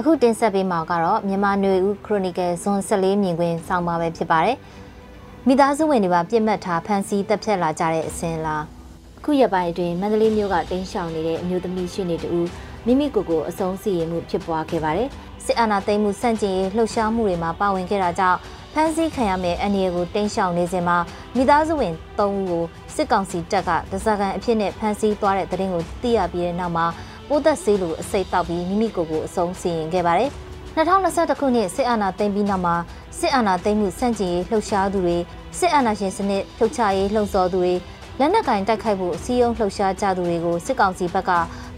အခုတင်ဆက်ပေးမှာကတော့မြန်မာနွေဦးခရိုနီကယ်ဇွန်14မြင်ကွင်းဆောင်းပါပဲဖြစ်ပါတယ်မိသားစုဝင်တွေပါပြစ်မှတ်ထားဖမ်းဆီးတပ်ဖြတ်လာကြတဲ့အစဉ်လားအခုရက်ပိုင်းအတွင်းမန္တလေးမြို့ကတင်းရှောင်နေတဲ့အမျိုးသမီးရှိနေတူမိမိကိုယ်ကိုအဆုံးစီရင်မှုဖြစ်ပွားခဲ့ပါတယ်စစ်အာဏာသိမ်းမှုစန့်ကျင်ရေးလှုပ်ရှားမှုတွေမှာပါဝင်ခဲ့တာကြောင့်ဖမ်းဆီးခံရမယ့်အနေအကိုတင်းရှောင်နေစဉ်မှာမိသားစုဝင်၃ဦးကိုစစ်ကောင်စီတပ်ကဒဇာကန်အဖြစ်နဲ့ဖမ်းဆီးသွားတဲ့တဲ့ရင်ကိုသိရပြီးတဲ့နောက်မှာ ပိုးသက်ဆေးလိုအစိတ်တောက်ပြီးမိမိကိုယ်ကိုအဆုံးစီရင်ခဲ့ပါတယ်2021ခုနှစ်စစ်အာဏာသိမ်းပြီးနောက်မှာစစ်အာဏာသိမ်းမှုစန့်ကျင်ရေးလှုပ်ရှားသူတွေစစ်အာဏာရှင်စနစ်ဖြုတ်ချရေးလှုံ့ဆော်သူတွေလက်နက်ကင်တိုက်ခိုက်ဖို့အစည်းအရုံးလှုပ်ရှားကြသူတွေကိုစစ်ကောင်စီဘက်က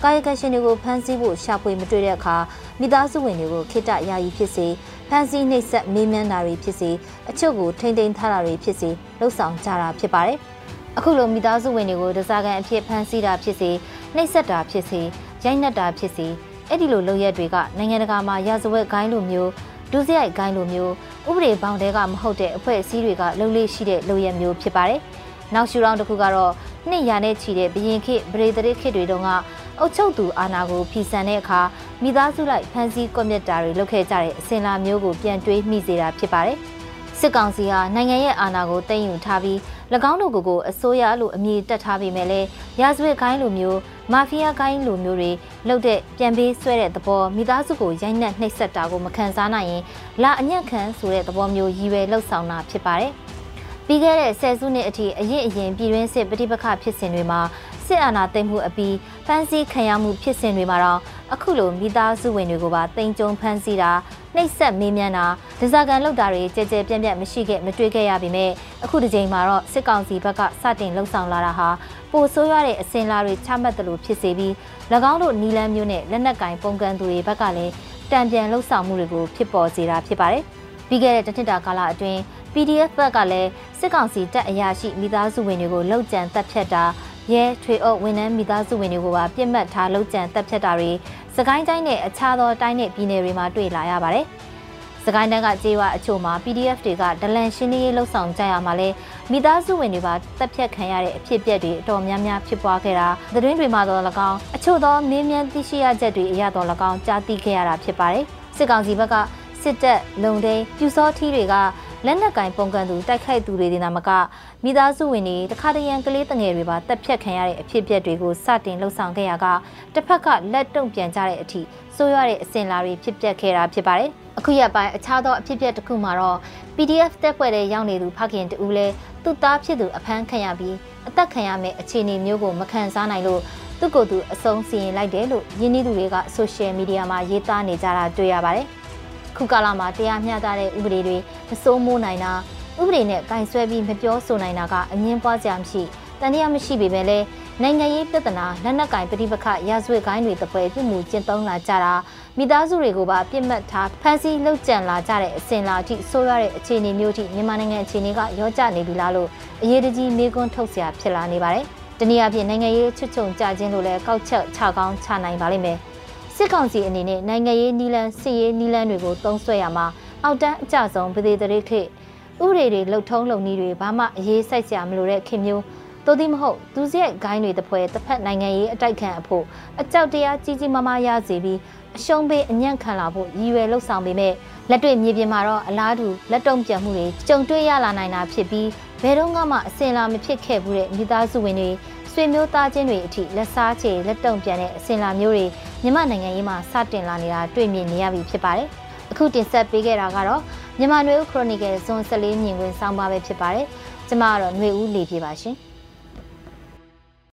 ကာယကရှင်တွေကိုဖမ်းဆီးဖို့ရှာဖွေမတွေ့တဲ့အခါမိသားစုဝင်တွေကိုခိတ္တယာယီဖြစ်စေဖမ်းဆီးနှိပ်စက်မေးမြန်းတာတွေဖြစ်စေအချုပ်ကိုထိမ့်သိမ်းထားတာတွေဖြစ်စေလှုပ်ဆောင်ကြတာဖြစ်ပါတယ်။အခုလိုမိသားစုဝင်တွေကိုဒဇာကန်အဖြစ်ဖမ်းဆီးတာဖြစ်စေနှိပ်စက်တာဖြစ်စေ ရိုက်နှက်တာဖြစ်စေအဲ့ဒီလိုလုပ်ရက်တွေကနိုင်ငံတကာမှာရာဇဝတ်ဂိုင်းလိုမျိုးဒုစရိုက်ဂိုင်းလိုမျိုးဥပဒေဘောင်တဲကမဟုတ်တဲ့အဖွဲ့အစည်းတွေကလှုပ်လေးရှိတဲ့လုပ်ရက်မျိုးဖြစ်ပါတယ်။နောက်ရှူရောင်းတစ်ခုကတော့နှစ်ရာနဲ့ချီတဲ့ဘရင်ခေတ်ဗရေတရစ်ခေတ်တွေတုန်းကအုတ်ချုပ်သူအာနာကိုဖီဆန်တဲ့အခါမိသားစုလိုက်ဖမ်းဆီးကွပ်မျက်တာတွေလုပ်ခဲ့ကြတဲ့အစဉ်လာမျိုးကိုပြန်တွေးမိစေတာဖြစ်ပါတယ်။ စစ်ကောင်စီဟာနိုင်ငံရဲ့အာဏာကိုတင်ယူထားပြီး၎င်းတို့ကိုအစိုးရလို့အမည်တက်ထားပေမဲ့လည်းရာဇဝတ်ခိုင်းလိုမျိုးမာဖီးယားခိုင်းလိုမျိုးတွေလှုပ်တဲ့ပြန်ပေးဆွဲတဲ့သဘောမိသားစုကိုရိုက်နှက်နှိပ်စက်တာကိုမခံစားနိုင်ရင်လာအညံ့ခံဆိုတဲ့သဘောမျိုးရည်ရွယ်လှုပ်ဆောင်တာဖြစ်ပါတယ်။ပြီးခဲ့တဲ့ဆယ်စုနှစ်အထိအရင်အရင်ပြည်တွင်းစစ်ပဋိပက္ခဖြစ်စဉ်တွေမှာစစ်အာဏာသိမ်းမှုအပြီးဖမ်းဆီးခံရမှုဖြစ်စဉ်တွေမှာတော့အခုလိုမိသားစုဝင်တွေကိုပါတင်ကြုံဖမ်းဆီးတာ နှိပ်စက်မေးမြန်းတာဒဇာကန်လုပ်တာတွေကြဲကြဲပြန့်ပြန့်မရှိခဲ့မတွေ့ခဲ့ရပေမဲ့အခုဒီချိန်မှာတော့စစ်ကောင်စီဘက်ကစတင်လှုံ့ဆော်လာတာဟာပိုဆိုးရတဲ့အစင်လာတွေချမှတ်တယ်လို့ဖြစ်စေပြီး၎င်းတို့နီလန်းမျိုးနဲ့လက်နက်ကင်ပုံကန်သူတွေဘက်ကလည်းတံပြန်လှုပ်ဆောင်မှုတွေကိုဖြစ်ပေါ်စေတာဖြစ်ပါတယ်ပြီးခဲ့တဲ့တစ်နှစ်တာကာလအတွင်း PDF ဘက်ကလည်းစစ်ကောင်စီတပ်အရာရှိမိသားစုဝင်တွေကိုလှုပ်ကြံတပ်ဖြတ်တာ ရဲထွေအုပ်ဝန်ထမ်းမိသားစုဝင်တွေကိုပါပြစ်မှတ်ထားလှုပ်ကြံတပ်ဖြတ်တာတွေစကိုင်းတိုင်းနဲ့အခြားသောတိုင်းနဲ့ပြည်နယ်တွေမှာတွေ့လာရပါတယ်။စကိုင်းတိုင်းကကြေးဝအချို့မှာ PDF တွေကဒလန်ရှင်းရေးလှုပ်ဆောင်ကြရမှာလဲမိသားစုဝင်တွေပါတပ်ဖြတ်ခံရတဲ့အဖြစ်အပျက်တွေအတော်များများဖြစ်ပွားခဲ့တာသတင်းတွေမှာတော့၎င်းအချို့သောမင်းမြန်သိရှိရချက်တွေအရတော့၎င်းကြားသိခဲ့ရတာဖြစ်ပါတယ်။စစ်ကောင်စီဘက်ကစစ်တပ်လုံဒိန်းပြူစောထီးတွေက လက်နက်ကင်ပုံကန်သူတိုက်ခိုက်သူတွေတင်သာမကမိသားစုဝင်တွေတခါတရံကလေးတငယ်တွေပါတက်ဖြတ်ခံရတဲ့အဖြစ်အပျက်တွေကိုစတင်လှုပ်ဆောင်ခဲ့ရကတစ်ဖက်ကလက်တုံပြန်ကြတဲ့အထိစိုးရတဲ့အစဉ်လာတွေဖြစ်ပျက်ခဲ့တာဖြစ်ပါတယ်အခုရက်ပိုင်းအခြားသောအဖြစ်အပျက်တစ်ခုမှာတော့ PDF တက်ပွဲတဲ့ရောက်နေသူဖခင်တူလည်းသူ့သားဖြစ်သူအဖမ်းခံရပြီးအသက်ခံရမယ့်အခြေအနေမျိုးကိုမခံစားနိုင်လို့သူ့ကိုယ်သူအဆုံးစီရင်လိုက်တယ်လို့ယင်းနှီးသူတွေကဆိုရှယ်မီဒီယာမှာရေးသားနေကြတာတွေ့ရပါတယ်။ ခုကာလမှာတရားမျှတတဲ့ဥပဒေတွေမစိုးမိုးနိုင်တာဥပဒေနဲ့ကင်ဆွဲပြီးမပြောဆိုနိုင်တာကအငင်းပွားကြမရှိတန်တရားမရှိပေမဲ့လည်းနိုင်ငံရေးပြဿနာလက်နက်ကင်ပဋိပက္ခရာဇဝတ်ကိုင်းတွေတပွဲပြုမှုကျင့်သုံးလာကြတာမိသားစုတွေကိုပါပြစ်မှတ်ထားဖမ်းဆီးလှုပ်ကြံလာကြတဲ့အစဉ်လာအထိဆိုးရတဲ့အခြေအနေမျိုးထိမြန်မာနိုင်ငံအခြေအနေကရောကျနေပြီလားလို့အရေးတကြီးမေးခွန်းထုတ်စရာဖြစ်လာနေပါတယ်။တနည်းအားဖြင့်နိုင်ငံရေးချွတ်ချုံကြခြင်းလို့လည်းကောက်ချက်ချကောင်းချနိုင်ပါလိမ့်မယ်။ စစ်ကောင်စီအနေနဲ့နိုင်ငံရေးနီလန်းစစ်ရေးနီလန်းတွေကိုတုံးဆွဲရမှာအောက်တန်းအကြဆုံးပြည်သူတွေခေဥပဒေတွေလှုပ်ထုံးလုံနည်းတွေဘာမှအရေးစိုက်စရာမလိုတဲ့ခင်မျိုးသို့သည်မဟုတ်သူစရိုက်ဂိုင်းတွေတပွဲတစ်ဖက်နိုင်ငံရေးအတိုက်ခံအဖို့အကြောက်တရားကြီးကြီးမားမားရစေပြီးအရှုံးပေးအညံ့ခံလာဖို့ရည်ရွယ်လှုပ်ဆောင်ပေမဲ့လက်တွေ့မြေပြင်မှာတော့အလားတူလက်တုံပြန်မှုတွေကြုံတွေ့ရလာနိုင်တာဖြစ်ပြီးဘယ်တော့မှအစင်လာမဖြစ်ခဲ့ဘူးတဲ့မိသားစုဝင်တွေဆွေမျိုးသားချင်းတွေအထိလက်စားချေလက်တုံပြန်တဲ့အစင်လာမျိုးတွေ မြန်မာနိုင်ငံရေးမှာစတင်လာနေတာတွေ့မြင်နေရပြီဖြစ်ပါတယ်။အခုတင်ဆက်ပေးခဲ့တာကတော့မြန်မာနွေဦးခရိုနီကယ်ဇွန်14မြင်ကွင်းစောင်းပါပဲဖြစ်ပါတယ်။ကျွန်မကတော့နွေဦးလေပြေပါရှင်။